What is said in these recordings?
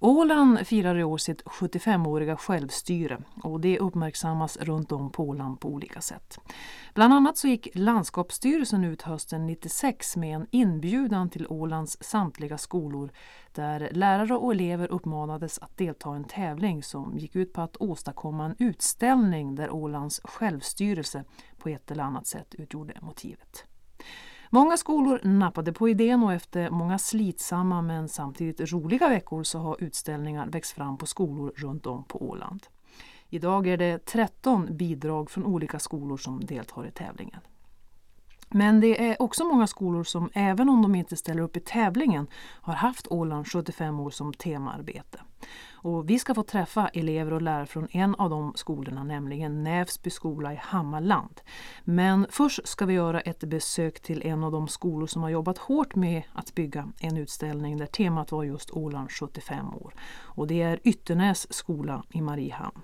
Åland firar i år sitt 75-åriga självstyre och det uppmärksammas runt om på Åland på olika sätt. Bland annat så gick landskapsstyrelsen ut hösten 96 med en inbjudan till Ålands samtliga skolor där lärare och elever uppmanades att delta i en tävling som gick ut på att åstadkomma en utställning där Ålands självstyrelse på ett eller annat sätt utgjorde motivet. Många skolor nappade på idén och efter många slitsamma men samtidigt roliga veckor så har utställningar växt fram på skolor runt om på Åland. Idag är det 13 bidrag från olika skolor som deltar i tävlingen. Men det är också många skolor som även om de inte ställer upp i tävlingen har haft Åland 75 år som temaarbete. Och vi ska få träffa elever och lärare från en av de skolorna, nämligen Nävsby skola i Hammarland. Men först ska vi göra ett besök till en av de skolor som har jobbat hårt med att bygga en utställning där temat var just Åland 75 år. Och det är Ytternäs skola i Mariehamn.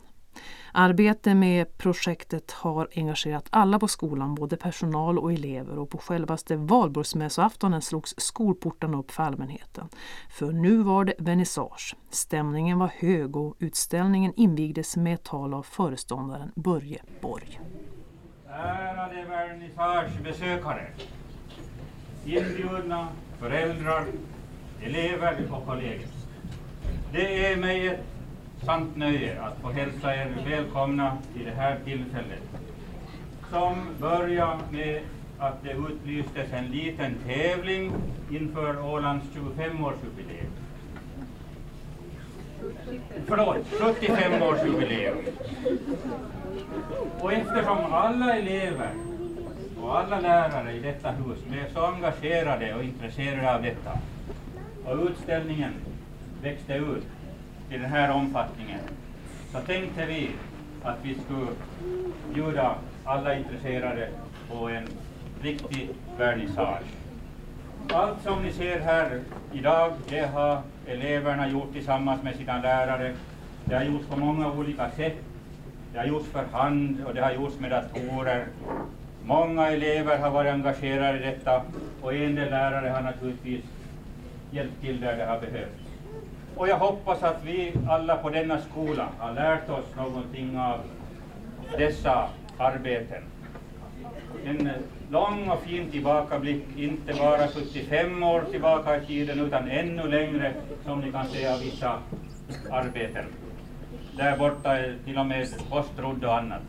Arbete med projektet har engagerat alla på skolan, både personal och elever och på självaste valborgsmässoaftonen slogs skolportarna upp för allmänheten. För nu var det vernissage. Stämningen var hög och utställningen invigdes med ett tal av föreståndaren Börje Borg. Ärade vernissagebesökare, inbjudna föräldrar, elever och kollegor. Det är mig ett sant nöje att få hälsa er välkomna till det här tillfället som börjar med att det utlystes en liten tävling inför Ålands 25-årsjubileum. Förlåt, 75-årsjubileum. Och eftersom alla elever och alla lärare i detta hus blev så engagerade och intresserade av detta och utställningen växte ut i den här omfattningen så tänkte vi att vi skulle bjuda alla intresserade på en riktig vernissage. Allt som ni ser här idag, det har eleverna gjort tillsammans med sina lärare. Det har gjorts på många olika sätt. Det har gjorts för hand och det har gjorts med datorer. Många elever har varit engagerade i detta och en del lärare har naturligtvis hjälpt till där det har behövts. Och jag hoppas att vi alla på denna skola har lärt oss någonting av dessa arbeten. En lång och fin tillbakablick, inte bara 75 år tillbaka i tiden utan ännu längre som ni kan se av vissa arbeten. Där borta är till och med postrodd och annat.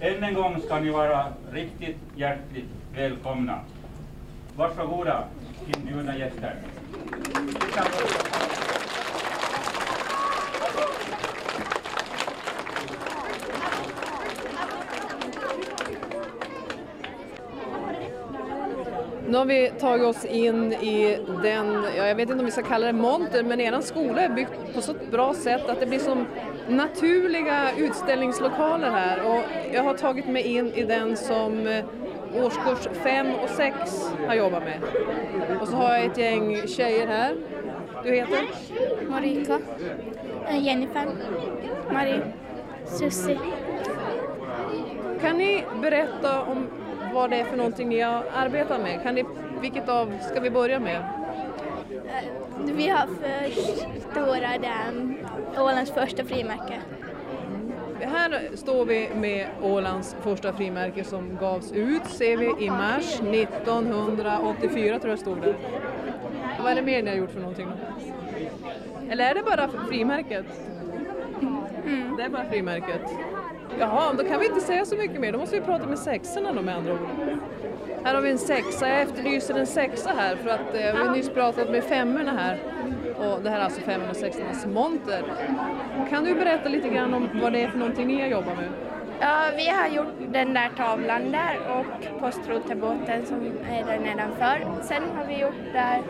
Än en gång ska ni vara riktigt hjärtligt välkomna. Varsågoda inbjudna gäster. Nu har vi tagit oss in i den, ja, jag vet inte om vi ska kalla det monter, men er skola är byggd på så bra sätt att det blir som naturliga utställningslokaler här. Och jag har tagit mig in i den som eh, årskurs 5 och 6 har jobbat med. Och så har jag ett gäng tjejer här. Du heter? Marika. Eh, Jennifer. Marie. Susie. Kan ni berätta om vad det är för någonting ni har arbetat med? Kan ni, vilket av ska vi börja med? Eh, Vi har förstorat um, Ålands första frimärke. Här står vi med Ålands första frimärke som gavs ut, ser vi, i mars 1984 tror jag stod det. Vad är det mer ni har gjort för någonting? Eller är det bara frimärket? Det är bara frimärket. Jaha, då kan vi inte säga så mycket mer. Då måste vi prata med sexorna då med andra ord. Här har vi en sexa. Jag efterlyser en sexa här för att eh, vi har nyss pratat med femmorna här. Och det här är alltså femmorna och sexornas monter. Kan du berätta lite grann om vad det är för någonting ni har jobbat med? Ja, vi har gjort den där tavlan där och postrotebåten som är där nedanför. Sen har vi gjort där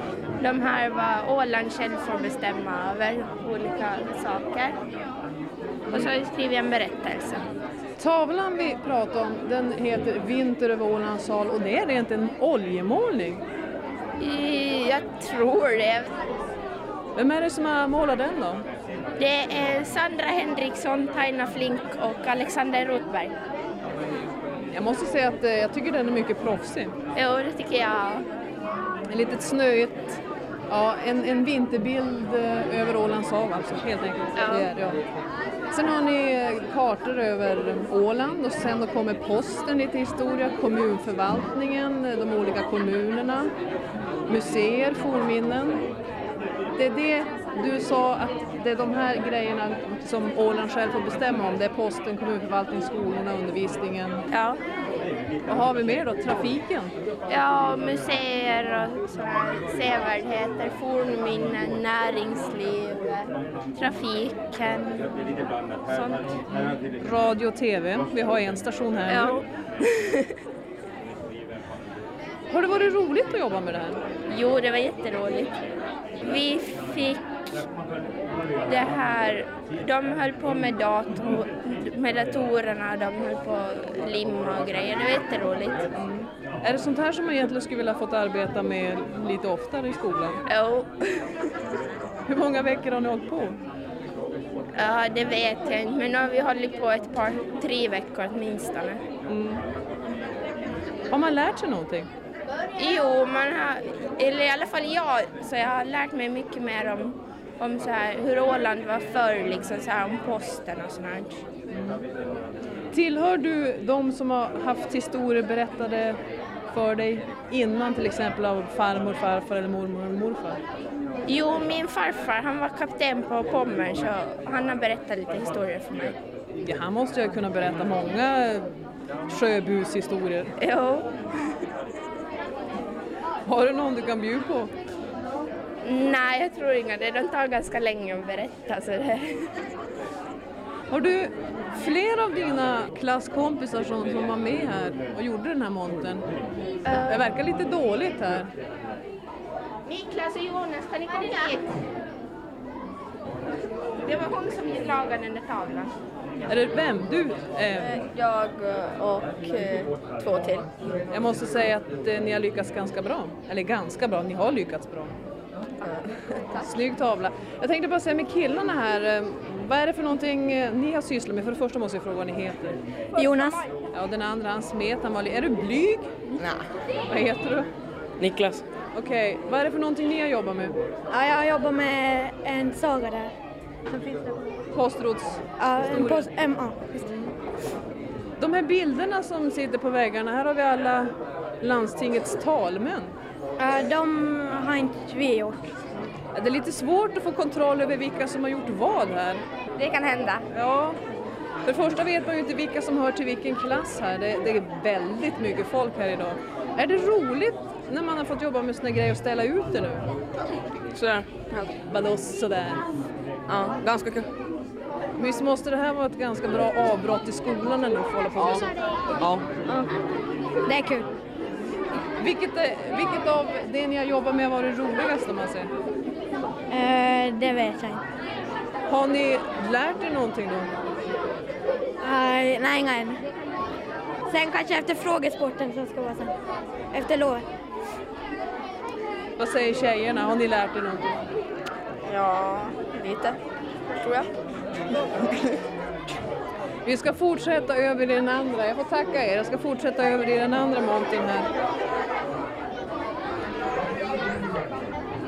de här vad Åland själv får bestämma över olika saker. Och så har vi skrivit en berättelse. Tavlan vi pratar om den heter Vinter över Ålands hal och det är rent en oljemålning. Jag tror det. Vem är det som har målat den då? Det är Sandra Henriksson, Taina Flink och Alexander Rotberg. Jag måste säga att eh, jag tycker den är mycket proffsig. Jo, det tycker jag. Ett litet snöigt Ja, en, en vinterbild eh, över Ålands hav alltså, helt enkelt. Ja. Det är, ja. Sen har ni eh, kartor över Åland och sen då kommer posten lite historia, kommunförvaltningen, eh, de olika kommunerna, museer, fornminnen. Det är det du sa att det är de här grejerna som Åland själv får bestämma om. Det är posten, kommunförvaltningen, skolorna, undervisningen. Ja. Vad har vi mer då? Trafiken? Ja, museer och så här, sevärdheter, fornminnen, näringsliv, trafiken, sånt. Radio och TV. Vi har en station här Ja. Har det varit roligt att jobba med det här? Jo, det var jätteroligt. Vi fick det här, de höll på med, dator, med datorerna, de höll på att limma och grejer. Det var jätteroligt. Är det sånt här som man egentligen skulle vilja fått arbeta med lite oftare i skolan? Jo, Hur många veckor har ni hållit på? ja, det vet jag inte, men nu har vi hållit på ett par, tre veckor åtminstone. Har man lärt sig någonting? Jo, man har, eller i alla fall jag, så jag har lärt mig mycket mer om, om så här, hur Åland var förr, liksom så här, om posten och sånt här. Tillhör du de som har haft historier berättade för dig innan till exempel av farmor, farfar eller mormor eller morfar? Jo, min farfar han var kapten på Pommern så han har berättat lite historier för mig. Ja, han måste ju kunna berätta många sjöbushistorier. Jo, Har du någon du kan bjuda på? Nej jag tror inga det. De tar ganska länge att berätta. Så det. Har du fler av dina klasskompisar som, som var med här och gjorde den här montern? Det verkar lite dåligt här. Niklas och Jonas, kan ni komma hit? Det var hon som lagade den där tavlan. Är det vem? Du? Eh, Jag och eh, två till. jag måste säga att eh, ni har lyckats ganska bra. Eller ganska bra, ni har lyckats bra. Snygg tavla. Jag tänkte bara säga med killarna här, eh, vad är det för någonting eh, ni har sysslat med? För det första måste jag fråga vad ni heter. Jonas? Ja, den andra, han smet, han var li- Är du blyg? Nej. Vad heter du? Niklas. Okej, vad är det för någonting ni har jobbat med? Ja, jag jobbar med en saga där. Som finns där. Postråds... Ja, en post, det. De här bilderna som sitter på väggarna, här har vi alla landstingets talmän. Ja, de har inte vi gjort. Det är lite svårt att få kontroll över vilka som har gjort vad här. Det kan hända. Ja, för det första vet man ju inte vilka som hör till vilken klass här. Det, det är väldigt mycket folk här idag. Är det roligt när man har fått jobba med såna grejer och ställa ut det nu? Sådär. Vadå sådär? Ja, ganska kul. Visst måste det här vara ett ganska bra avbrott i skolan när du får hålla på med sånt? Ja. Det är kul. Vilket, är, vilket av det ni har jobbat med har varit roligast om man säger? Eh, det vet jag inte. Har ni lärt er någonting då? Eh, nej, inga än. Sen kanske efter frågesporten som ska vara sen. Efter lovet. Vad säger tjejerna? Har ni lärt er någonting? Ja, lite. Tror jag. Vi ska fortsätta över i den andra. Jag får tacka er. Jag ska fortsätta över i den andra montern här.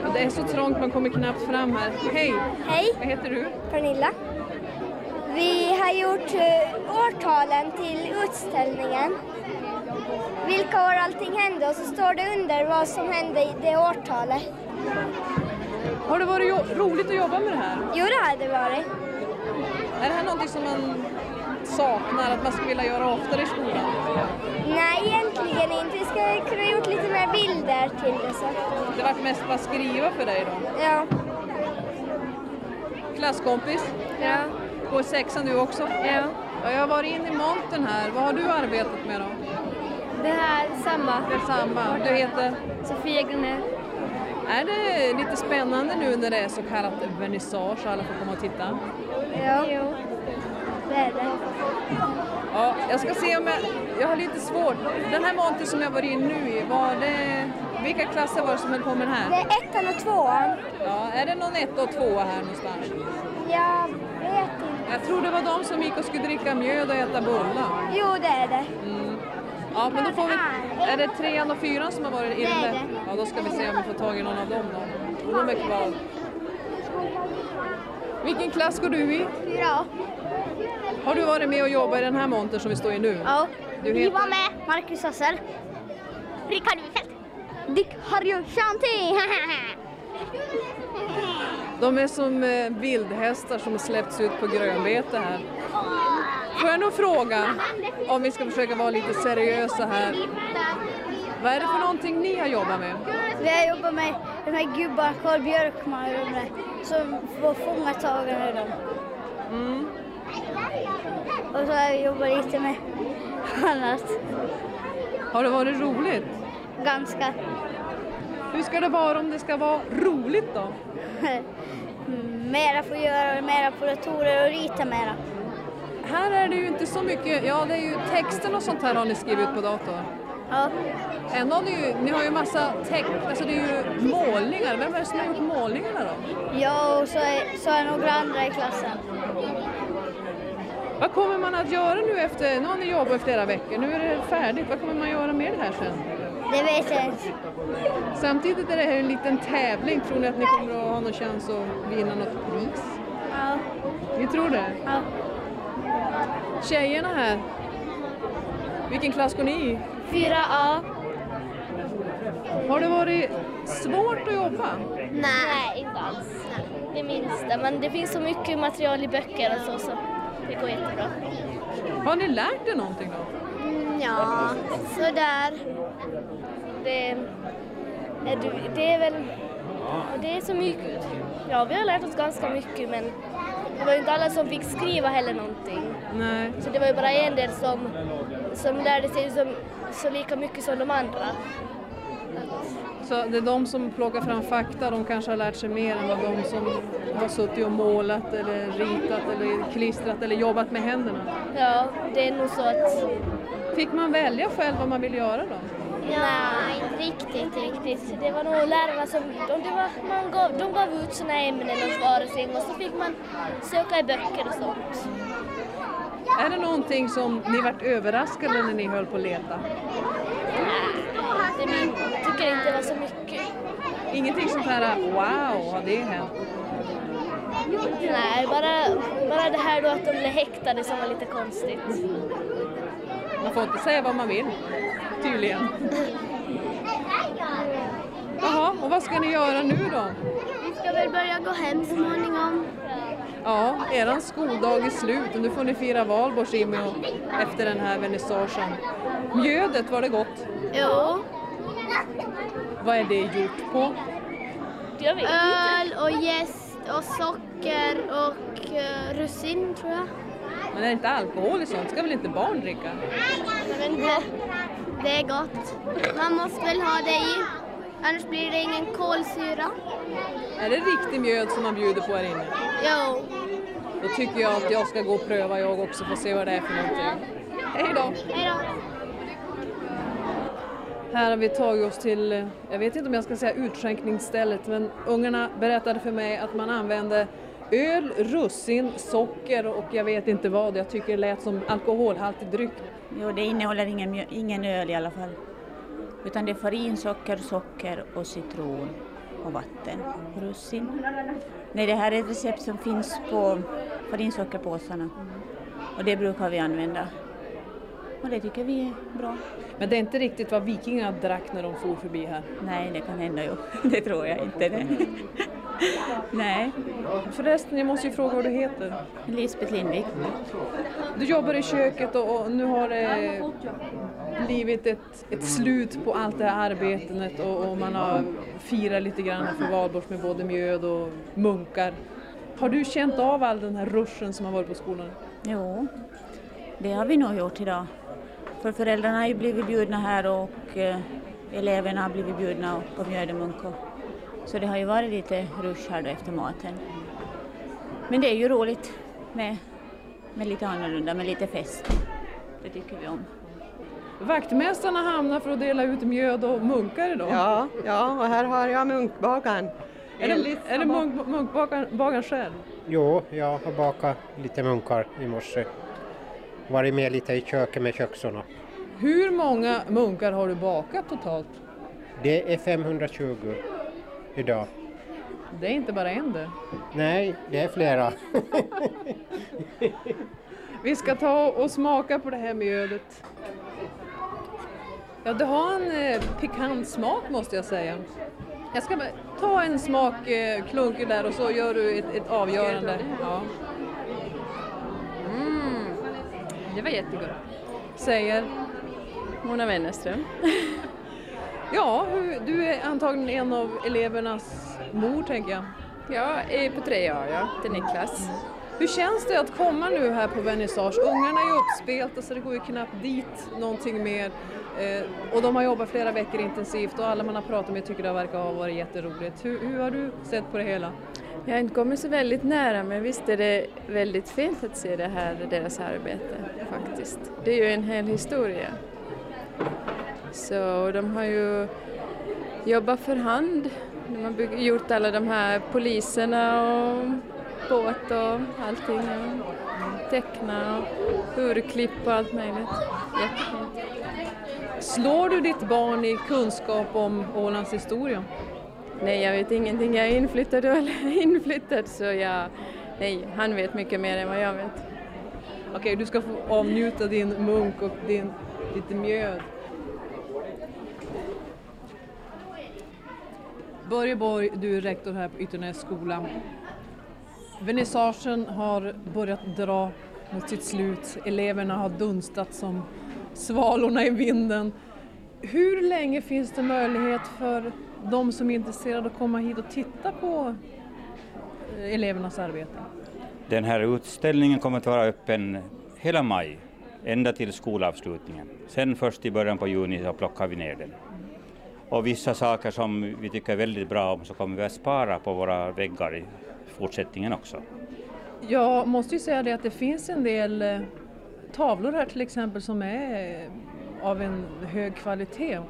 Ja, det är så trångt man kommer knappt fram här. Hej! Hej, Vad heter du? Pernilla. Vi har gjort eh, årtalen till utställningen. Vilka år allting hände och så står det under vad som hände i det årtalet. Har det varit roligt att jobba med det här? Jo, det hade det varit. Är det här någonting som man saknar, att man skulle vilja göra oftare i skolan? Nej, egentligen inte. Vi skulle kunna gjort lite mer bilder till det. Så. Det vart mest bara skriva för dig då. Ja. Klasskompis? Ja. Går sexan du också? Ja. Ja, jag har varit inne i montern här. Vad har du arbetat med då? Det här samma. Det är samma. Du heter? Sofia Grenell. Är det lite spännande nu när det är så kallat vernissage och alla får komma och titta? Ja. Det det. Ja, jag ska se om jag... Jag har lite svårt. Den här montern som jag var in nu i, var det... Vilka klasser var det som höll på med den Det här? är ettan och tvåan. Ja, är det någon etta och tvåa här någonstans? Jag vet inte. Jag tror det var de som gick och skulle dricka mjöd och äta bullar. Jo, det är det. Ja, men då får vi... Är det trean och fyran som har varit inne? Det är det. Ja, då ska vi se om vi får tag i någon av dem då. De är kvar. Vilken klass går du i? Fyra. Har du varit med och jobbat i den här montern som vi står i nu? Ja. Du Vi heter? var med. Marcus Hassel. Rickard Wifelt. Dick Harry Shanti. De är som eh, vildhästar som släppts ut på grönbete här. Får jag nog fråga, om vi ska försöka vara lite seriösa här. Vad är det för någonting ni har jobbat med? Vi har jobbat med de här gubbarna, Carl Björkman och de där, som var fångatagare. Mm. Och så har vi jobbat lite med annat. Har det varit roligt? Ganska. Hur ska det vara om det ska vara roligt då? Mera får göra, mera på datorer och rita mera. Här är det ju inte så mycket, ja det är ju texten och sånt här har ni skrivit på datorn. Ja. Ändå har ni, ju, ni har ju massa text, alltså det är ju målningar. Vem är det som har gjort målningarna då? Jag och så är, så är några andra i klassen. Vad kommer man att göra nu efter, nu har ni jobbat i flera veckor, nu är det färdigt. Vad kommer man göra med det här sen? Det vet jag inte. Samtidigt är det här en liten tävling. Tror ni att ni kommer att ha någon chans att vinna något pris? Ja. Ni tror det? Ja. Tjejerna här, vilken klass går ni i? 4A. Har det varit svårt att jobba? Nej, inte alls. Det minsta. Men det finns så mycket material i böcker och så, så det går jättebra. Har ni lärt er någonting då? Ja, sådär. Det, det är väl... Det är så mycket. Ja, vi har lärt oss ganska mycket men det var ju inte alla som fick skriva heller någonting. Nej. Så det var ju bara en del som, som lärde sig som, så lika mycket som de andra. Så det är de som plockar fram fakta, de kanske har lärt sig mer än vad de som har suttit och målat eller ritat eller klistrat eller jobbat med händerna. Ja, det är nog så att... Fick man välja själv vad man ville göra då? Nej, inte riktigt, riktigt. Det var nog lärarna som de, det var, man gav, de gav ut såna ämnen och svarade och så fick man söka i böcker och sånt. Är det någonting som ni vart överraskade när ni höll på att leta? Det min, tycker inte det var så mycket. Ingenting sånt här wow, har det hänt? Nej, bara, bara det här då att de blev häktade som var lite konstigt. Man får inte säga vad man vill, tydligen. Jaha, och vad ska ni göra nu då? Vi ska väl börja gå hem så småningom. Ja, eran skoldag är slut och nu får ni fira med efter den här vernissagen. Mjödet, var det gott? Jo. Vad är det gjort på? Jag vet Öl och jäst och socker och uh, russin tror jag. Men är det inte alkohol i sånt? Ska väl inte barn dricka? Men det, det är gott. Man måste väl ha det i. Annars blir det ingen kolsyra. Är det riktig mjöd som man bjuder på här inne? Jo. Då tycker jag att jag ska gå och pröva jag också för att se vad det är för någonting. Hej då! Hej då. Här har vi tagit oss till, eh, jag vet inte om jag ska säga utskänkningsstället, men ungarna berättade för mig att man använde öl, russin, socker och jag vet inte vad. Jag tycker det lät som alkoholhaltig dryck. Jo, det innehåller ingen, ingen öl i alla fall. Utan det är farinsocker, socker och citron och vatten. Russin. Nej, det här är ett recept som finns på farinsockerpåsarna. Och det brukar vi använda. Och det tycker vi är bra. Men det är inte riktigt vad vikingarna drack när de for förbi här. Nej, det kan hända ju. Det tror jag inte. Det. Nej. Förresten, jag måste ju fråga vad du heter. Lisbeth Lindvik. Du jobbar i köket och, och nu har det blivit ett, ett slut på allt det här arbetet och, och man har firat lite grann för valborgs med både mjöd och munkar. Har du känt av all den här ruschen som har varit på skolan? Jo, det har vi nog gjort idag. För föräldrarna har ju blivit bjudna här och eh, eleverna har blivit bjudna på mjödemunko. Så det har ju varit lite rush här då efter maten. Men det är ju roligt med, med lite annorlunda, med lite fest. Det tycker vi om. Vaktmästarna hamnar för att dela ut mjöd och munkar idag. Ja, ja, och här har jag munkbagaren. Är det, är det munk, själv? Jo, jag har bakat lite munkar i morse. Varit med lite i köket med köksorna. Hur många munkar har du bakat totalt? Det är 520 idag. Det är inte bara en det. Nej, det är flera. Vi ska ta och smaka på det här mjölet. Ja, det har en eh, pikant smak måste jag säga. Jag ska ta en smak eh, klunker där och så gör du ett, ett avgörande. Ja. Mm, det var jättegott. Säger? Mona Wennerström. Ja, du är antagligen en av elevernas mor tänker jag. Ja, på 3A ja, till Niklas. Hur känns det att komma nu här på vernissage? Ungarna är ju uppspelta så det går ju knappt dit någonting mer. Eh, och de har jobbat flera veckor intensivt och alla man har pratat med tycker det verkar ha varit jätteroligt. Hur, hur har du sett på det hela? Jag har inte kommit så väldigt nära men visst är det väldigt fint att se det här, deras arbete faktiskt. Det är ju en hel historia. Så de har ju jobbat för hand. De har bygg, gjort alla de här poliserna och båt och allting. Och teckna och urklipp och allt möjligt. Jättefint. Slår du ditt barn i kunskap om Ålands historia? Nej, jag vet ingenting. Jag är inflyttad och inflyttad så jag, nej, han vet mycket mer än vad jag vet. Okej, du ska få avnjuta din munk och din, ditt mjöd. Börje Borg, du är rektor här på Ytternäs skola. Vernissagen har börjat dra mot sitt slut. Eleverna har dunstat som svalorna i vinden. Hur länge finns det möjlighet för de som är intresserade att komma hit och titta på eh, elevernas arbete? Den här utställningen kommer att vara öppen hela maj, ända till skolavslutningen. Sen först i början på juni så plockar vi ner den. Och vissa saker som vi tycker väldigt bra om så kommer vi att spara på våra väggar i fortsättningen också. Jag måste ju säga det att det finns en del eh, tavlor här till exempel som är av en hög kvalitet.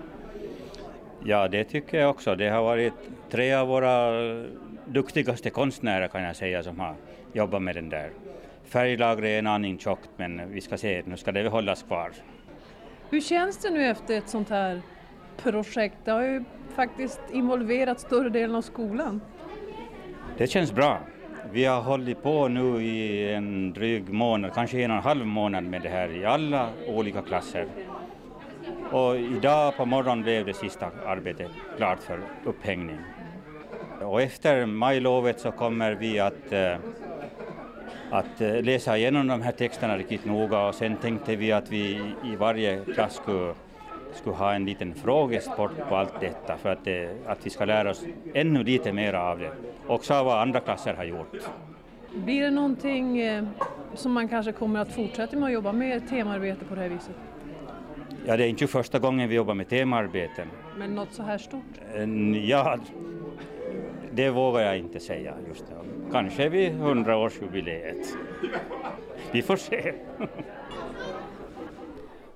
Ja, det tycker jag också. Det har varit tre av våra duktigaste konstnärer kan jag säga som har jobbat med den där. Färglagret är en aning tjockt men vi ska se, nu ska det hållas kvar. Hur känns det nu efter ett sånt här projekt? Det har ju faktiskt involverat större delen av skolan. Det känns bra. Vi har hållit på nu i en dryg månad, kanske en och en halv månad med det här i alla olika klasser. Och idag på morgonen blev det sista arbetet klart för upphängning. Och efter majlovet så kommer vi att, eh, att eh, läsa igenom de här texterna riktigt noga och sen tänkte vi att vi i varje klass skulle, skulle ha en liten frågesport på allt detta för att, det, att vi ska lära oss ännu lite mer av det. Också av vad andra klasser har gjort. Blir det någonting eh, som man kanske kommer att fortsätta med att jobba med temarbete på det här viset? Ja, det är inte första gången vi jobbar med temarbeten. Men något så här stort? Ja, det vågar jag inte säga just nu. Kanske vid hundraårsjubileet. Vi får se.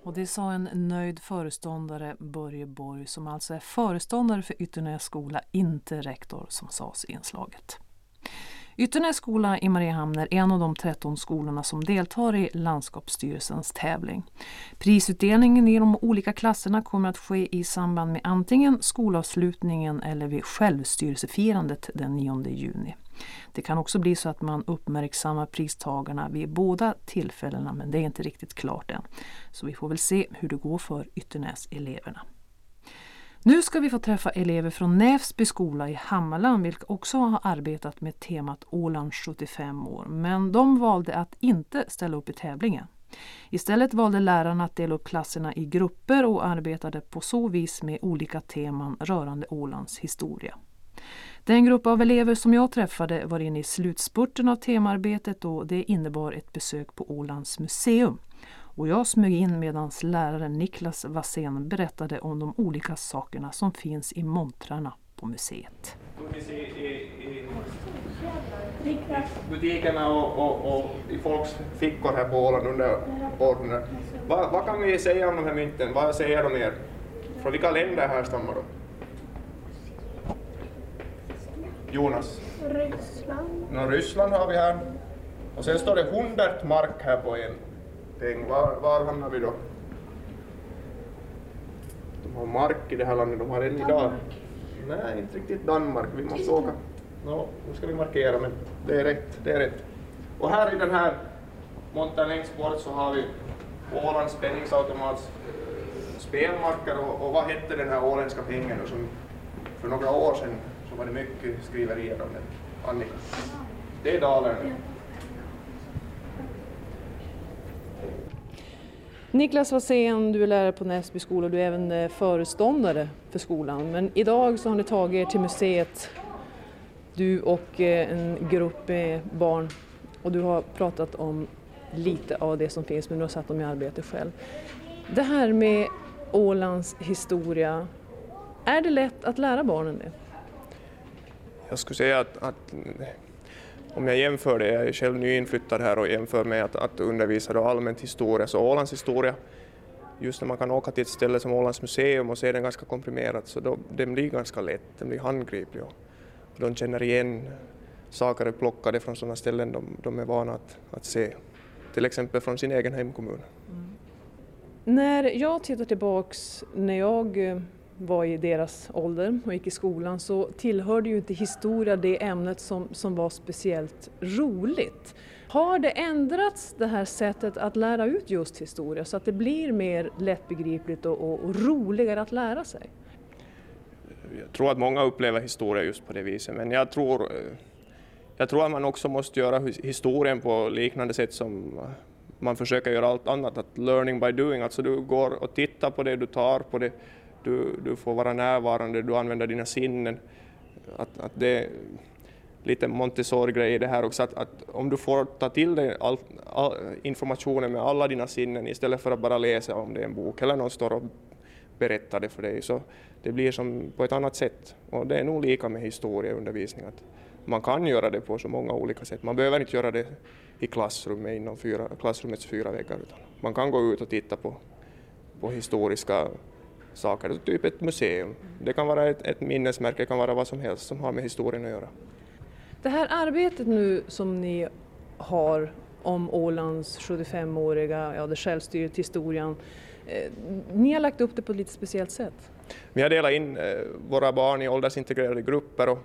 Och det sa en nöjd föreståndare, Börje Borg, som alltså är föreståndare för Ytternäs skola, inte rektor, som sades i inslaget. Ytternäs skola i Mariehamn är en av de 13 skolorna som deltar i landskapsstyrelsens tävling. Prisutdelningen i de olika klasserna kommer att ske i samband med antingen skolavslutningen eller vid självstyrelsefirandet den 9 juni. Det kan också bli så att man uppmärksammar pristagarna vid båda tillfällena men det är inte riktigt klart än. Så vi får väl se hur det går för Ytternäs-eleverna. Nu ska vi få träffa elever från Näsby skola i Hammarland vilka också har arbetat med temat Åland 75 år. Men de valde att inte ställa upp i tävlingen. Istället valde lärarna att dela upp klasserna i grupper och arbetade på så vis med olika teman rörande Ålands historia. Den grupp av elever som jag träffade var inne i slutspurten av temarbetet och det innebar ett besök på Ålands museum. Och jag smög in medan läraren Niklas Wassén berättade om de olika sakerna som finns i montrarna på museet. Butikerna och, och, och, i folks fickor här på Åland under århundraden. Va, vad kan vi säga om de här mynten? Vad säger de er? Från vilka länder härstammar de? Jonas? Ryssland. Nå, Ryssland har vi här. Och sen står det 100 mark här på en peng. Var, var hamnar vi då? De har mark i det här landet, de har än idag. Nej, inte riktigt Danmark. Vi måste åka No, nu ska vi markera, men det är rätt. Det är rätt. Och här i den här montern längst bort så har vi Ålands spänningsautomats spelmarker och, och vad hette den här åländska pengen då som för några år sedan så var det mycket skriverier om den. Annika? Det är Dalarna. Niklas Wassén, du är lärare på Näsby skola och du är även eh, föreståndare för skolan. Men idag så har ni tagit er till museet, du och eh, en grupp med barn och du har pratat om lite av det som finns men du har satt dem i arbete själv. Det här med Ålands historia, är det lätt att lära barnen det? Jag skulle säga att, att om jag jämför det, jag är själv nyinflyttad här och jämför med att, att undervisa då allmänt historia, så Ålands historia, just när man kan åka till ett ställe som Ålands museum och se den ganska komprimerat, så då, den blir ganska lätt, den blir handgriplig och de känner igen saker plockade från sådana ställen de, de är vana att, att se, till exempel från sin egen hemkommun. Mm. När jag tittar tillbaks när jag eh, var i deras ålder och gick i skolan så tillhörde ju inte historia det ämnet som, som var speciellt roligt. Har det ändrats det här sättet att lära ut just historia så att det blir mer lättbegripligt och, och, och roligare att lära sig? Jag tror att många upplever historia just på det viset men jag tror, eh, jag tror att man också måste göra historien på liknande sätt som eh, man försöker göra allt annat, att learning by doing, alltså du går och tittar på det, du tar på det, du, du får vara närvarande, du använder dina sinnen. Att, att det är lite Montessori-grej i det här också, att, att, om du får ta till dig all, all informationen med alla dina sinnen istället för att bara läsa om det är en bok eller någon står och berättar det för dig, så det blir som på ett annat sätt. Och det är nog lika med historieundervisning, att man kan göra det på så många olika sätt. Man behöver inte göra det i klassrummet inom fyra, klassrummets fyra väggar, utan man kan gå ut och titta på, på historiska saker, typ ett museum. Det kan vara ett, ett minnesmärke, det kan vara vad som helst som har med historien att göra. Det här arbetet nu som ni har om Ålands 75-åriga, ja det självstyret, historien, eh, ni har lagt upp det på ett lite speciellt sätt? Vi har delat in eh, våra barn i åldersintegrerade grupper och,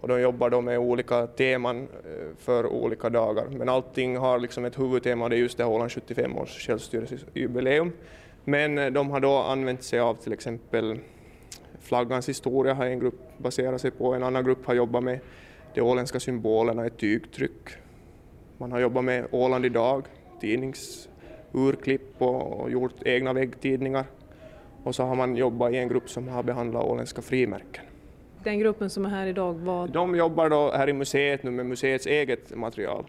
och de jobbar då med olika teman eh, för olika dagar. Men allting har liksom ett huvudtema och det är just det här Ålands 75 års självstyrelsejubileum. Men eh, de har då använt sig av till exempel flaggans historia har en grupp baserat sig på, en annan grupp har jobbat med de åländska symbolerna i tygtryck. Man har jobbat med Åland idag, tidningsurklipp och gjort egna väggtidningar. Och så har man jobbat i en grupp som har behandlat åländska frimärken. Den gruppen som är här idag, vad? De jobbar då här i museet nu med museets eget material.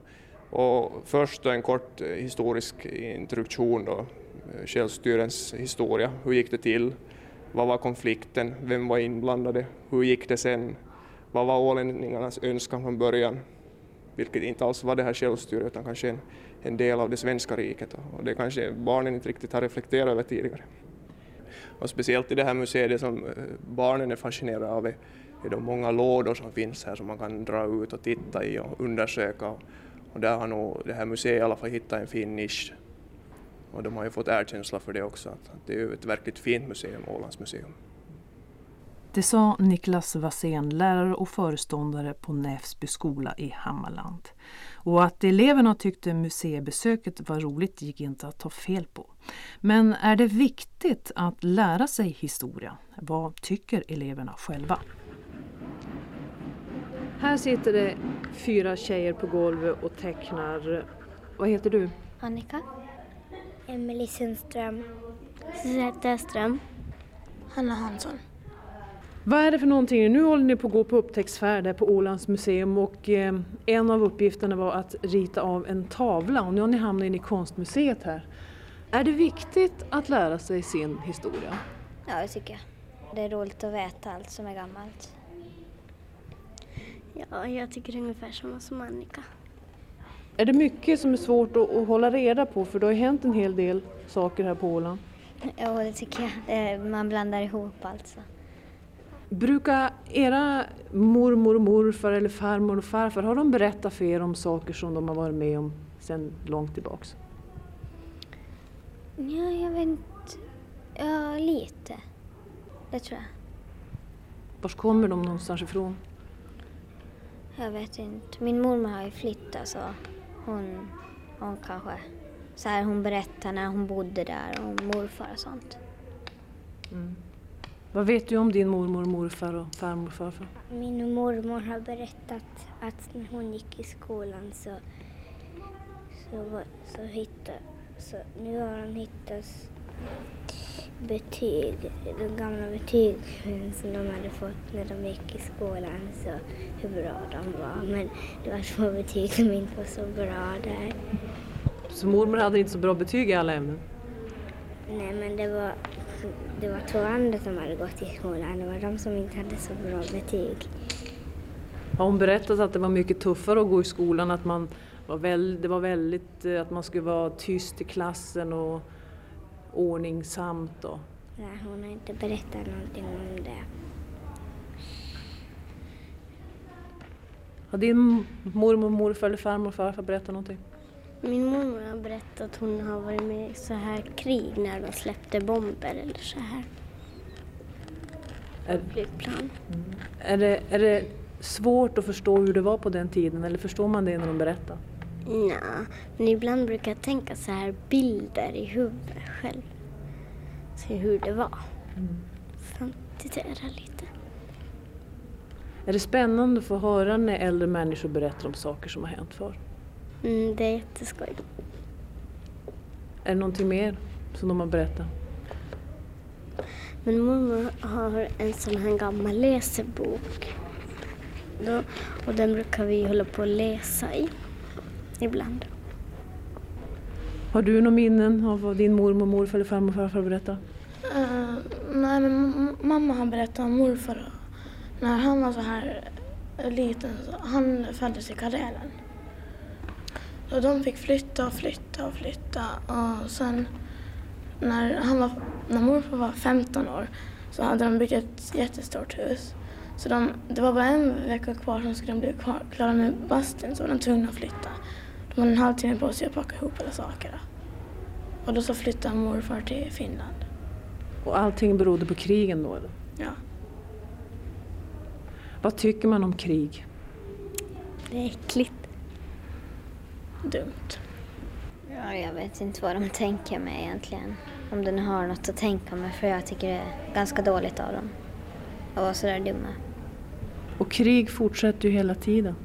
Och först en kort eh, historisk introduktion då, Eh, självstyrens historia. Hur gick det till? Vad var konflikten? Vem var inblandade? Hur gick det sen? Vad var ålänningarnas önskan från början? Vilket inte alls var det här självstyret utan kanske en, en del av det svenska riket och det kanske barnen inte riktigt har reflekterat över tidigare. Och speciellt i det här museet, det som eh, barnen är fascinerade av är, är de många lådor som finns här som man kan dra ut och titta i och undersöka. Och där har nog det här museet i alla fall hittat en fin nisch och de har ju fått erkänsla för det också, att det är ett verkligt fint museum, Ålands museum. Det sa Niklas Wassén, lärare och föreståndare på Näsby skola i Hammarland. Och att eleverna tyckte museibesöket var roligt gick inte att ta fel på. Men är det viktigt att lära sig historia? Vad tycker eleverna själva? Här sitter det fyra tjejer på golvet och tecknar. Vad heter du? Annika. Emelie Sundström. Susanne Öström. Hanna Hansson. Vad är det för någonting? Nu håller ni på att gå på upptäcktsfärd på Ålands museum och eh, en av uppgifterna var att rita av en tavla och nu har ni hamnat in i konstmuseet här. Är det viktigt att lära sig sin historia? Ja, det tycker jag. Det är roligt att veta allt som är gammalt. Ja, jag tycker ungefär samma som Annika. Är det mycket som är svårt att, att hålla reda på för det har ju hänt en hel del saker här på Åland? Ja, det tycker jag. Man blandar ihop alltså. Brukar era mormor och morfar eller farmor och farfar, har de berättat för er om saker som de har varit med om sedan långt tillbaks? Ja, jag vet inte. Ja, lite. Det tror jag. Var kommer de någonstans ifrån? Jag vet inte. Min mormor har ju flyttat så hon, hon kanske... Så här, hon berättar när hon bodde där och morfar och sånt. Mm. Vad vet du om din mormor, morfar och farmor och farfar? Min mormor har berättat att när hon gick i skolan så, så, så hittade, så nu har hon hittat betyg, de gamla betygen som de hade fått när de gick i skolan, så hur bra de var. Men det var två betyg som inte var så bra där. Så mormor hade inte så bra betyg i alla ämnen? Nej, men det var, det var två andra som hade gått i skolan. Det var de som inte hade så bra betyg. Har hon berättat att det var mycket tuffare att gå i skolan, att man var väl, det var väldigt, eh, att man skulle vara tyst i klassen och ordningsamt och Nej, hon har inte berättat någonting om det. Har din mormor, morfar eller farmor och farfar berättat någonting? Min mormor har berättat att hon har varit med i så här krig när de släppte bomber eller så här. Är, Flygplan. är, det, är det svårt att förstå hur det var på den tiden eller förstår man det när de berättar? Ja, men ibland brukar jag tänka så här bilder i huvudet själv. Se hur det var. Fantisera lite. Är det spännande att få höra när äldre människor berättar om saker som har hänt förr? Mm, det är jätteskoj. Är det någonting mer som de har berättat? Min mormor har en sån här gammal läsebok. Då, och den brukar vi hålla på att läsa i. Ibland. Har du några minnen av vad din mormor, morfar eller farmor och farfar berättar? Eh, nej, men mamma har berättat om morfar. När han var så här liten, så han föddes i Karelen. Så de fick flytta och flytta och flytta. Och sen när, han var, när morfar var 15 år så hade de byggt ett jättestort hus. Så de, det var bara en vecka kvar som skulle de bli kvar, klara med bastun så var de tvungna att flytta. Hade en halvtimme på sig att packa ihop alla saker. Och då så flyttade morfar till Finland. Och allting berodde på krigen då eller? Ja. Vad tycker man om krig? Det är äckligt. Dumt. Ja, jag vet inte vad de tänker med egentligen. Om de har något att tänka med, för jag tycker det är ganska dåligt av dem. Att vara sådär dumma. Och krig fortsätter ju hela tiden.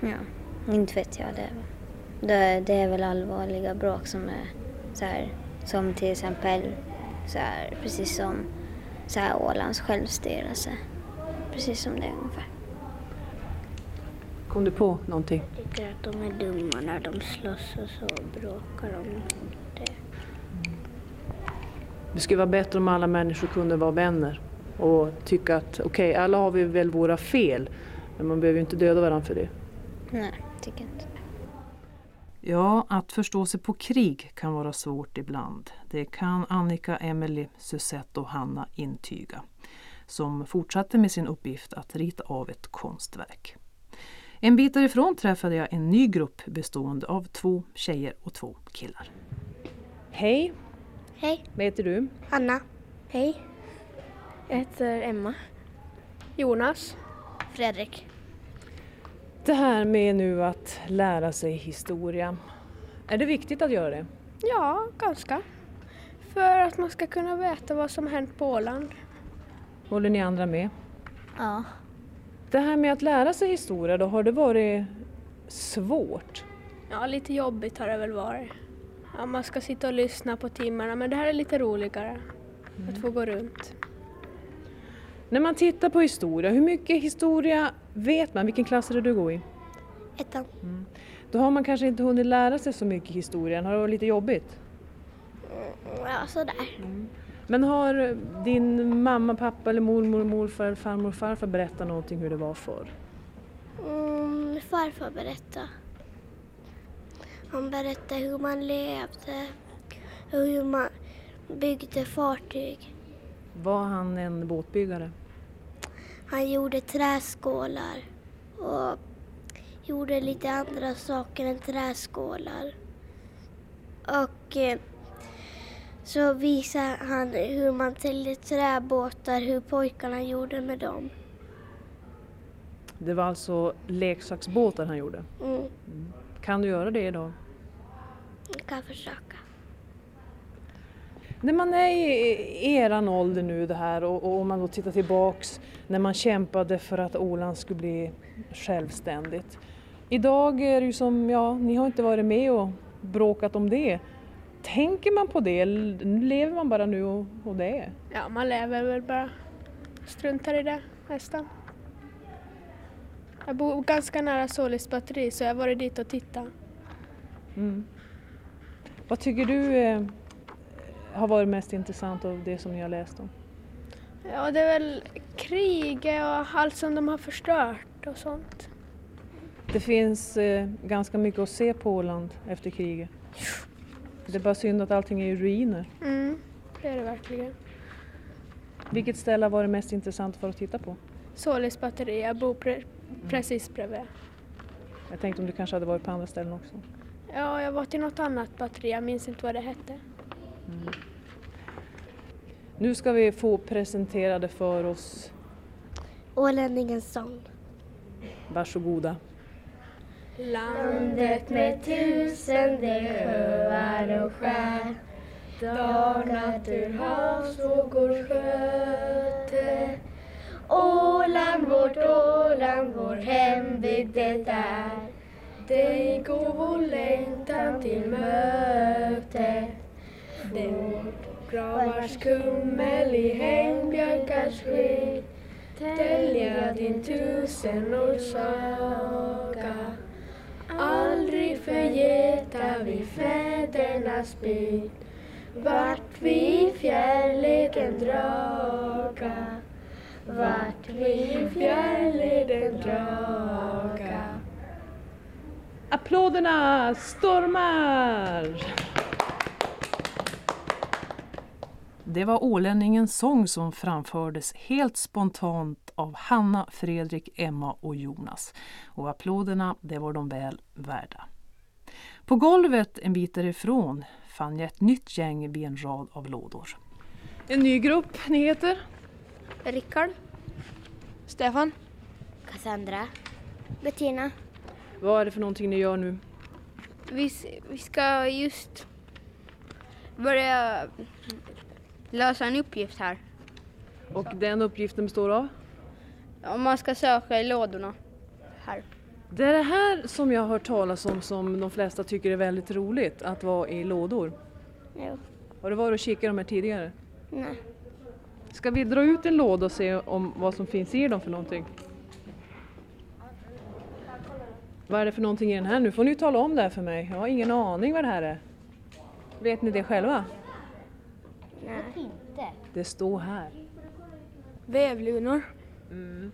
Ja, inte vet jag. Det, det, det är väl allvarliga bråk som är så här, som till exempel så här, precis som så här Ålands självstyrelse. Precis som det ungefär. Kom du på någonting? Jag tycker att de är dumma när de slåss och så bråkar de. Det. Det skulle vara bättre om alla människor kunde vara vänner och tycka att okej, alla har vi väl våra fel, men man behöver ju inte döda varandra för det. Nej, tycker inte. Ja, att förstå sig på krig kan vara svårt ibland. Det kan Annika, Emily, Susette och Hanna intyga. Som fortsatte med sin uppgift att rita av ett konstverk. En bit därifrån träffade jag en ny grupp bestående av två tjejer och två killar. Hej! Hej! Vad heter du? Anna. Hej. Jag heter Emma. Jonas. Fredrik. Det här med nu att lära sig historia. Är det viktigt att göra det? Ja, ganska. För att man ska kunna veta vad som hänt på Åland. Håller ni andra med? Ja. Det här med att lära sig historia, då har det varit svårt? Ja, lite jobbigt har det väl varit. Ja, man ska sitta och lyssna på timmarna, men det här är lite roligare. Att få gå runt. När man tittar på historia, hur mycket historia vet man? Vilken klass är det du går i? Ettan. Då har man kanske inte hunnit lära sig så mycket historia. Har det varit lite jobbigt? Ja, sådär. Men har din mamma, pappa, eller mormor, morfar, eller farmor farfar berättat någonting hur det var förr? Mm, farfar berättade. Han berättade hur man levde och hur man byggde fartyg. Var han en båtbyggare? Han gjorde träskålar och gjorde lite andra saker än träskålar. Och eh, så visade han hur man täljde träbåtar, hur pojkarna gjorde med dem. Det var alltså leksaksbåtar han gjorde. Mm. Kan du göra det idag? Jag kan försöka. När man är i eran ålder nu det här och, och om man då tittar tillbaks när man kämpade för att Åland skulle bli självständigt. Idag är det ju som, ja, ni har inte varit med och bråkat om det. Tänker man på det lever man bara nu och, och det? Ja, man lever väl bara. Struntar i det nästan. Jag bor ganska nära Solis batteri så jag har varit dit och tittat. Mm. Vad tycker du eh, har varit mest intressant av det som ni har läst om? Ja, det är väl kriget och allt som de har förstört och sånt. Det finns eh, ganska mycket att se på Åland efter kriget. Det är bara synd att allting är i ruiner. Mm, det är det verkligen. Vilket ställe har varit mest intressant för att titta på? Solis batteri, jag bor pre- precis bredvid. Jag tänkte om du kanske hade varit på andra ställen också. Ja, jag var till något annat batteri, jag minns inte vad det hette. Mm. Nu ska vi få presenterade för oss. Ålänningens sång. Varsågoda. Landet med tusende sjöar och skär Dag, natt ur havsvågors sköte Åland, vårt Åland, vår hembygd det är Dig går vår längtan till möte Vårt gravars kummel i hängbjörkars skydd Tälja din tusenårssaga. Aldrig förgeta vi fädernas bygd Vart vi i fjärrleden draga. Vart vi i fjärrleden draga. Applåderna stormar! Det var ålänningens sång som framfördes helt spontant av Hanna, Fredrik, Emma och Jonas. Och applåderna, det var de väl värda. På golvet en bit därifrån fann jag ett nytt gäng vid en rad av lådor. En ny grupp ni heter? Rickard. Stefan. Cassandra. Bettina. Vad är det för någonting ni gör nu? Vi, vi ska just börja lösa en uppgift här. Och den uppgiften består av? Om man ska söka i lådorna här. Det är det här som jag har hört talas om som de flesta tycker är väldigt roligt, att vara i lådor. Jo. Har du varit och kikat de här tidigare? Nej. Ska vi dra ut en låda och se om vad som finns i dem för någonting? Vad är det för någonting i den här? Nu får ni tala om det här för mig. Jag har ingen aning vad det här är. Vet ni det själva? Nej. Inte. Det står här. Vävlunor. Mm.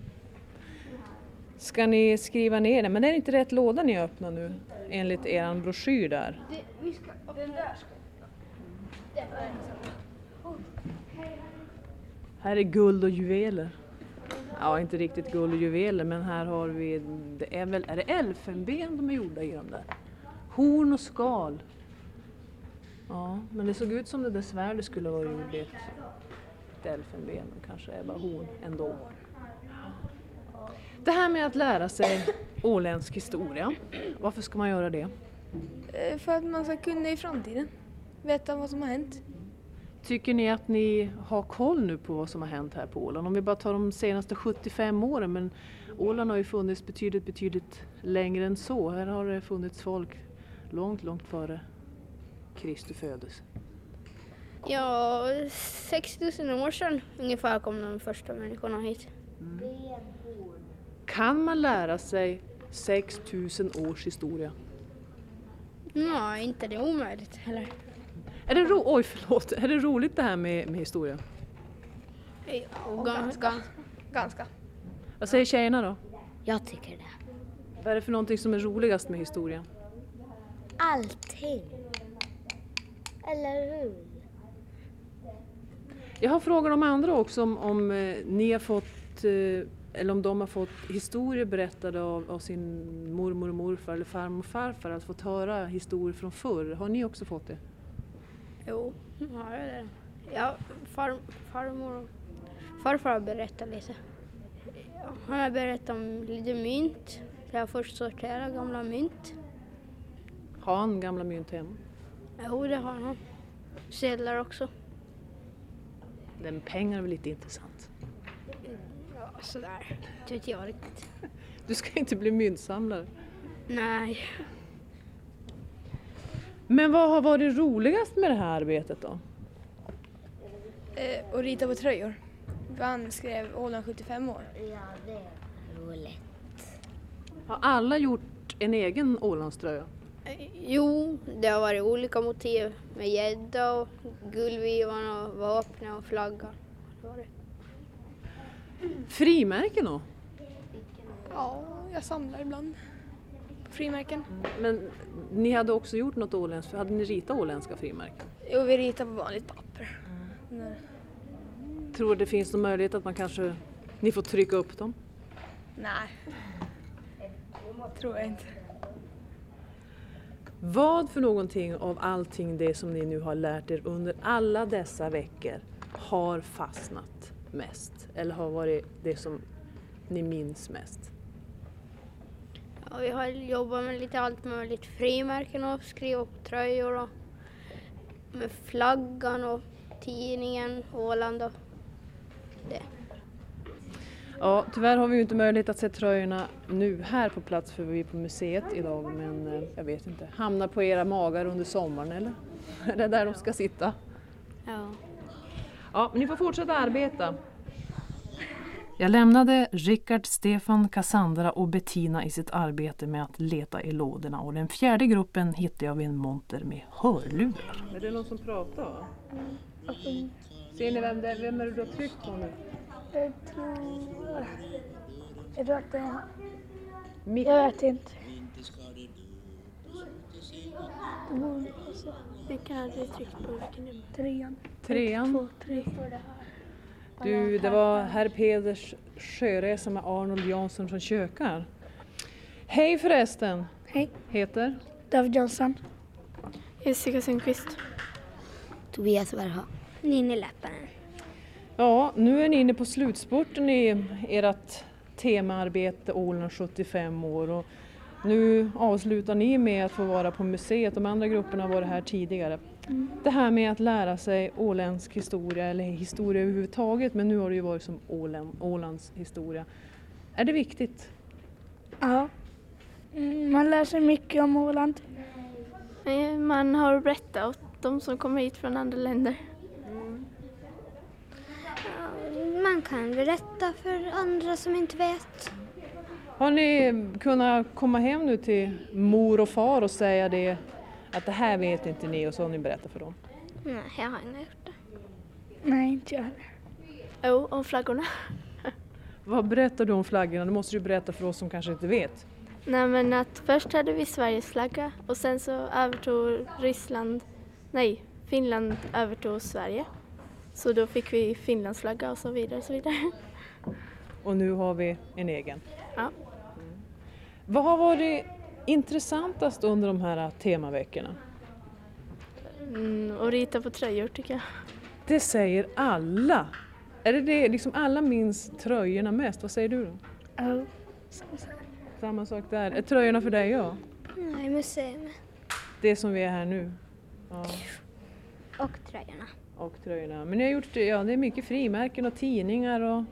Ska ni skriva ner det? Men det är inte rätt låda ni öppnar nu enligt er broschyr där. Den där ska... Här är guld och juveler. Ja, inte riktigt guld och juveler, men här har vi, det är väl, är det elfenben de är gjorda i de där? Horn och skal. Ja, men det såg ut som det där svärdet skulle vara gjort i ett, ett elfenben, kanske bara horn ändå. Det här med att lära sig åländsk historia, varför ska man göra det? Eh, För att man ska kunna i framtiden veta vad som har hänt. Tycker ni att ni har koll nu på vad som har hänt här på Åland? Om vi bara tar de senaste 75 åren, men Åland har ju funnits betydligt, betydligt längre än så. Här har det funnits folk långt, långt före Kristi födelse. Ja, 6000 år sedan ungefär kom de första människorna hit. Kan man lära sig 6000 års historia? Nej, inte det är omöjligt heller. Är det, ro- Oj, förlåt. är det roligt det här med, med historia? Ja, ganska. Ganska. Vad säger tjejerna då? Jag tycker det. Vad är det för någonting som är roligast med historia? Allting. Eller hur? Jag har frågat de andra också om, om eh, ni har fått, eh, eller om de har fått historier berättade av, av sin mormor och morfar eller farmor och farfar, att fått höra historier från förr. Har ni också fått det? Jo, ja, det är det. Ja, far, farmor och farfar har berättat lite. Han har berättat om lite mynt. Jag har först sorterat gamla mynt. Har han gamla mynt hemma? Jo, det har han. Sedlar också. Med pengar är väl lite intressant. Ja, sådär. Det vet jag riktigt. Du ska inte bli myntsamlare. Nej. Men vad har varit roligast med det här arbetet då? Eh, och rita på tröjor. Han skrev Åland 75 år. Ja, det är roligt. Har alla gjort en egen Ålandströja? Jo, det har varit olika motiv med gädda och guldvivan och vapen och flagga. Det var det. Frimärken då? Ja, jag samlar ibland på frimärken. Men ni hade också gjort något åländskt, hade ni ritat åländska frimärken? Jo, vi ritar på vanligt papper. Nej. Tror du det finns någon möjlighet att man kanske, ni får trycka upp dem? Nej. Tror jag inte. Vad för någonting av allting det som ni nu har lärt er under alla dessa veckor har fastnat mest? Eller har varit det som ni minns mest? Ja, vi har jobbat med lite allt möjligt. Frimärken och skriva upp tröjor och med flaggan och tidningen Åland och det. Ja, tyvärr har vi ju inte möjlighet att se tröjorna nu här på plats för vi är på museet idag men eh, jag vet inte, hamnar på era magar under sommaren eller? Är det där de ska sitta? Ja. Ja, men ni får fortsätta arbeta. Jag lämnade Rickard, Stefan, Cassandra och Bettina i sitt arbete med att leta i lådorna och den fjärde gruppen hittade jag vid en monter med hörlurar. Är det någon som pratar? Ser ni vem, det, vem är det du har tryckt på nu? Jag tror... Jag tror att det är... Jag vet inte. Det borde. Vilken hade du tryckt på? Vilken nummer? Trean. Trean. Två, tre. Du, det var herr Peders sjöresa med Arnold Jansson från Kökar. Hej förresten! Hej. Heter? David Jönsson. Jessica Sundqvist. Tobias Verha. Ninni Läppänen. Ja, nu är ni inne på slutspurten i ert temaarbete Åland 75 år och nu avslutar ni med att få vara på museet. De andra grupperna har varit här tidigare. Mm. Det här med att lära sig åländsk historia eller historia överhuvudtaget, men nu har det ju varit som Åland, Ålands historia. Är det viktigt? Ja. Mm, Man lär sig mycket om Åland. Eh, Man har berättat åt de som kommer hit från andra länder. Man kan berätta för andra som inte vet. Har ni kunnat komma hem nu till mor och far och säga det att det här vet inte ni och så har ni berättat för dem? Nej, jag har inte gjort det. Nej, inte jag heller. Jo, om flaggorna. Vad berättar du om flaggorna? Det måste du berätta för oss som kanske inte vet. Nej men att först hade vi Sveriges flagga och sen så övertog Ryssland, nej Finland övertog Sverige. Så då fick vi Finlands flagga och så vidare och så vidare. Och nu har vi en egen. Ja. Vad har varit intressantast under de här temaveckorna? Mm, och rita på tröjor tycker jag. Det säger alla. Är det det, liksom alla minns tröjorna mest? Vad säger du då? Ja. Samma sak där. Är tröjorna för dig ja? Nej, museum. Det som vi är här nu? Ja. Och tröjorna. Och tröjorna. Men ni har gjort, ja det är mycket frimärken och tidningar och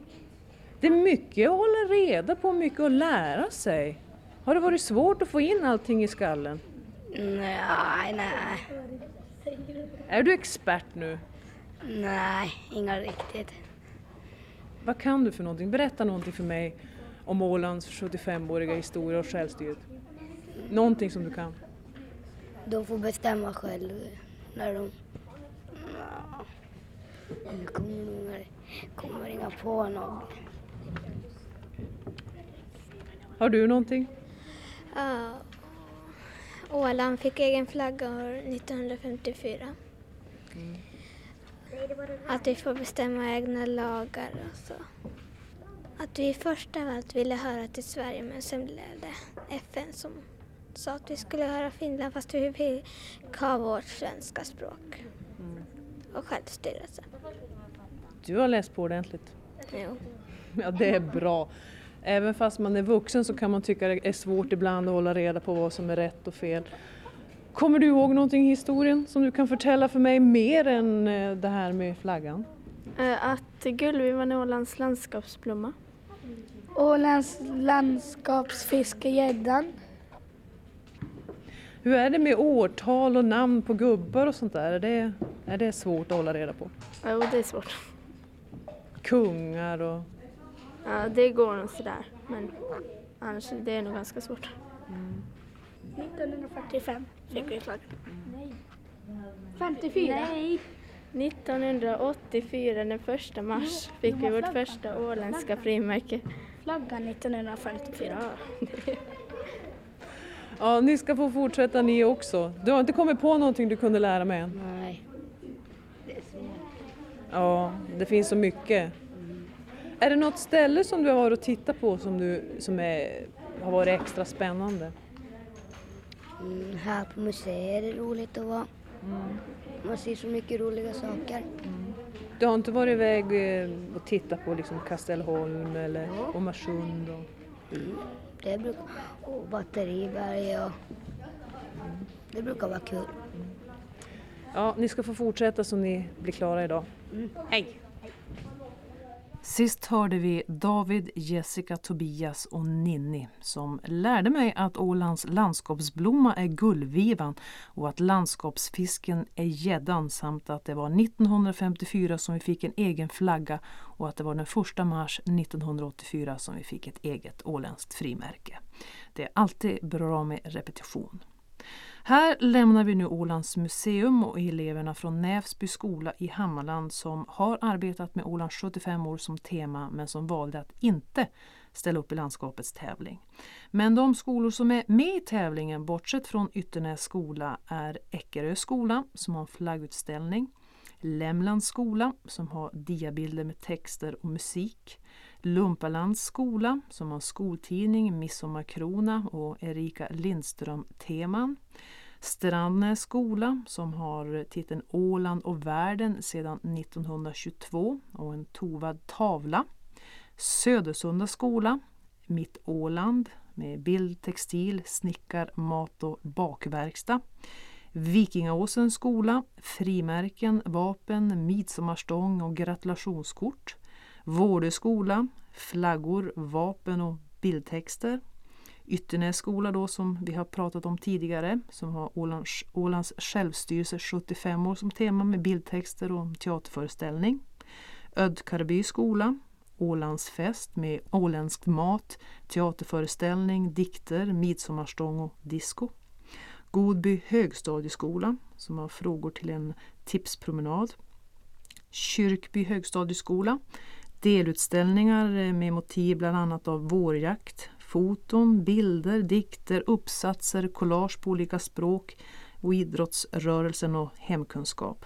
det är mycket att hålla reda på, mycket att lära sig. Har det varit svårt att få in allting i skallen? Nej, nej. Är du expert nu? Nej, inga riktigt. Vad kan du för någonting? Berätta någonting för mig om Ålands 75-åriga historia och självstyret. Någonting som du kan. De får bestämma själv när de... Ja. Nu kommer kommer inga på något. Har du någonting? Ja. Åland fick egen flagga år 1954. Att vi får bestämma egna lagar och så. Att vi först av allt ville höra till Sverige men sen blev det FN som sa att vi skulle höra Finland fast vi fick ha vårt svenska språk och självstyrelse. Du har läst på ordentligt. Jo. Ja, det är bra. Även fast man är vuxen så kan man tycka det är svårt ibland att hålla reda på vad som är rätt och fel. Kommer du ihåg någonting i historien som du kan förtälla för mig mer än eh, det här med flaggan? Eh, Att gullvivan är Ålands landskapsblomma. Ålands landskapsfiskegäddan. Hur är det med årtal och namn på gubbar och sånt där? Är det, är det svårt att hålla reda på? Jo, det är svårt. Kungar och... Ja, det går nog sådär. Men annars det är nog ganska svårt. 1945 fick vi flaggan. Nej. 54. Nej. 1984, den första mars, fick vi vårt första åländska frimärke. Flaggan 1954. Ja, ni ska få fortsätta ni också. Du har inte kommit på någonting du kunde lära mig än? Nej. Ja, det finns så mycket. Är det något ställe som du har varit och tittat på som, du, som är, har varit extra spännande? Mm, här på museet är det roligt att vara. Man ser så mycket roliga saker. Du har inte varit iväg eh, och tittat på liksom Kastelholm eller Omarsund? Och... Mm, det brukar, och Batteriberg och det brukar vara kul. Ja, ni ska få fortsätta så ni blir klara idag. Hej! Sist hörde vi David, Jessica, Tobias och Ninni som lärde mig att Ålands landskapsblomma är gullvivan och att landskapsfisken är gäddan samt att det var 1954 som vi fick en egen flagga och att det var den 1 mars 1984 som vi fick ett eget åländskt frimärke. Det är alltid bra med repetition. Här lämnar vi nu Ålands museum och eleverna från Nävsby skola i Hammarland som har arbetat med Ålands 75 år som tema men som valde att inte ställa upp i landskapets tävling. Men de skolor som är med i tävlingen, bortsett från Ytternäs skola, är Eckerö skola som har en flaggutställning, Lämlands skola som har diabilder med texter och musik, Lumpalands skola som har skoltidning, Midsommarkrona och Erika Lindström-teman. Strandnäs skola som har titeln Åland och världen sedan 1922 och en tovad tavla. Södersunda skola, Mitt Åland med bild, textil, snickar, mat och bakverkstad. Vikingaåsens skola, frimärken, vapen, midsommarstång och gratulationskort. Vårdö skola, flaggor, vapen och bildtexter. Ytternäs skola då som vi har pratat om tidigare som har Ålands, Ålands självstyrelse 75 år som tema med bildtexter och teaterföreställning. Ödkarby skola, Ålandsfest med åländsk mat, teaterföreställning, dikter, midsommarstång och disco. Godby högstadieskola som har frågor till en tipspromenad. Kyrkby högstadieskola delutställningar eh, med motiv bland annat av vårjakt, foton, bilder, dikter, uppsatser, collage på olika språk och idrottsrörelsen och hemkunskap.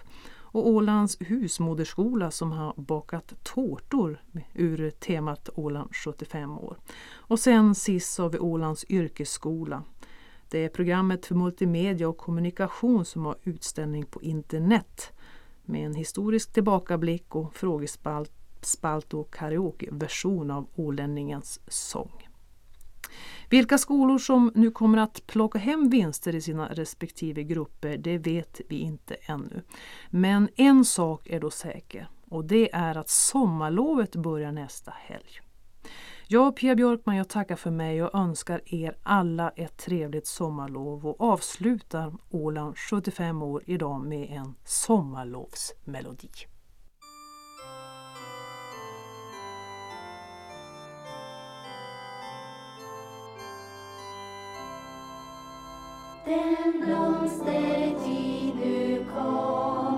Och Ålands husmoderskola som har bakat tårtor ur temat Åland 75 år. Och sen sist har vi Ålands yrkesskola. Det är programmet för multimedia och kommunikation som har utställning på internet med en historisk tillbakablick och frågespalt spalt och karaokeversion av Ålänningens sång. Vilka skolor som nu kommer att plocka hem vinster i sina respektive grupper det vet vi inte ännu. Men en sak är då säker och det är att sommarlovet börjar nästa helg. Jag, Pia Björkman, jag tackar för mig och önskar er alla ett trevligt sommarlov och avslutar Åland 75 år idag med en sommarlovsmelodi. Den blomstertid nu kommer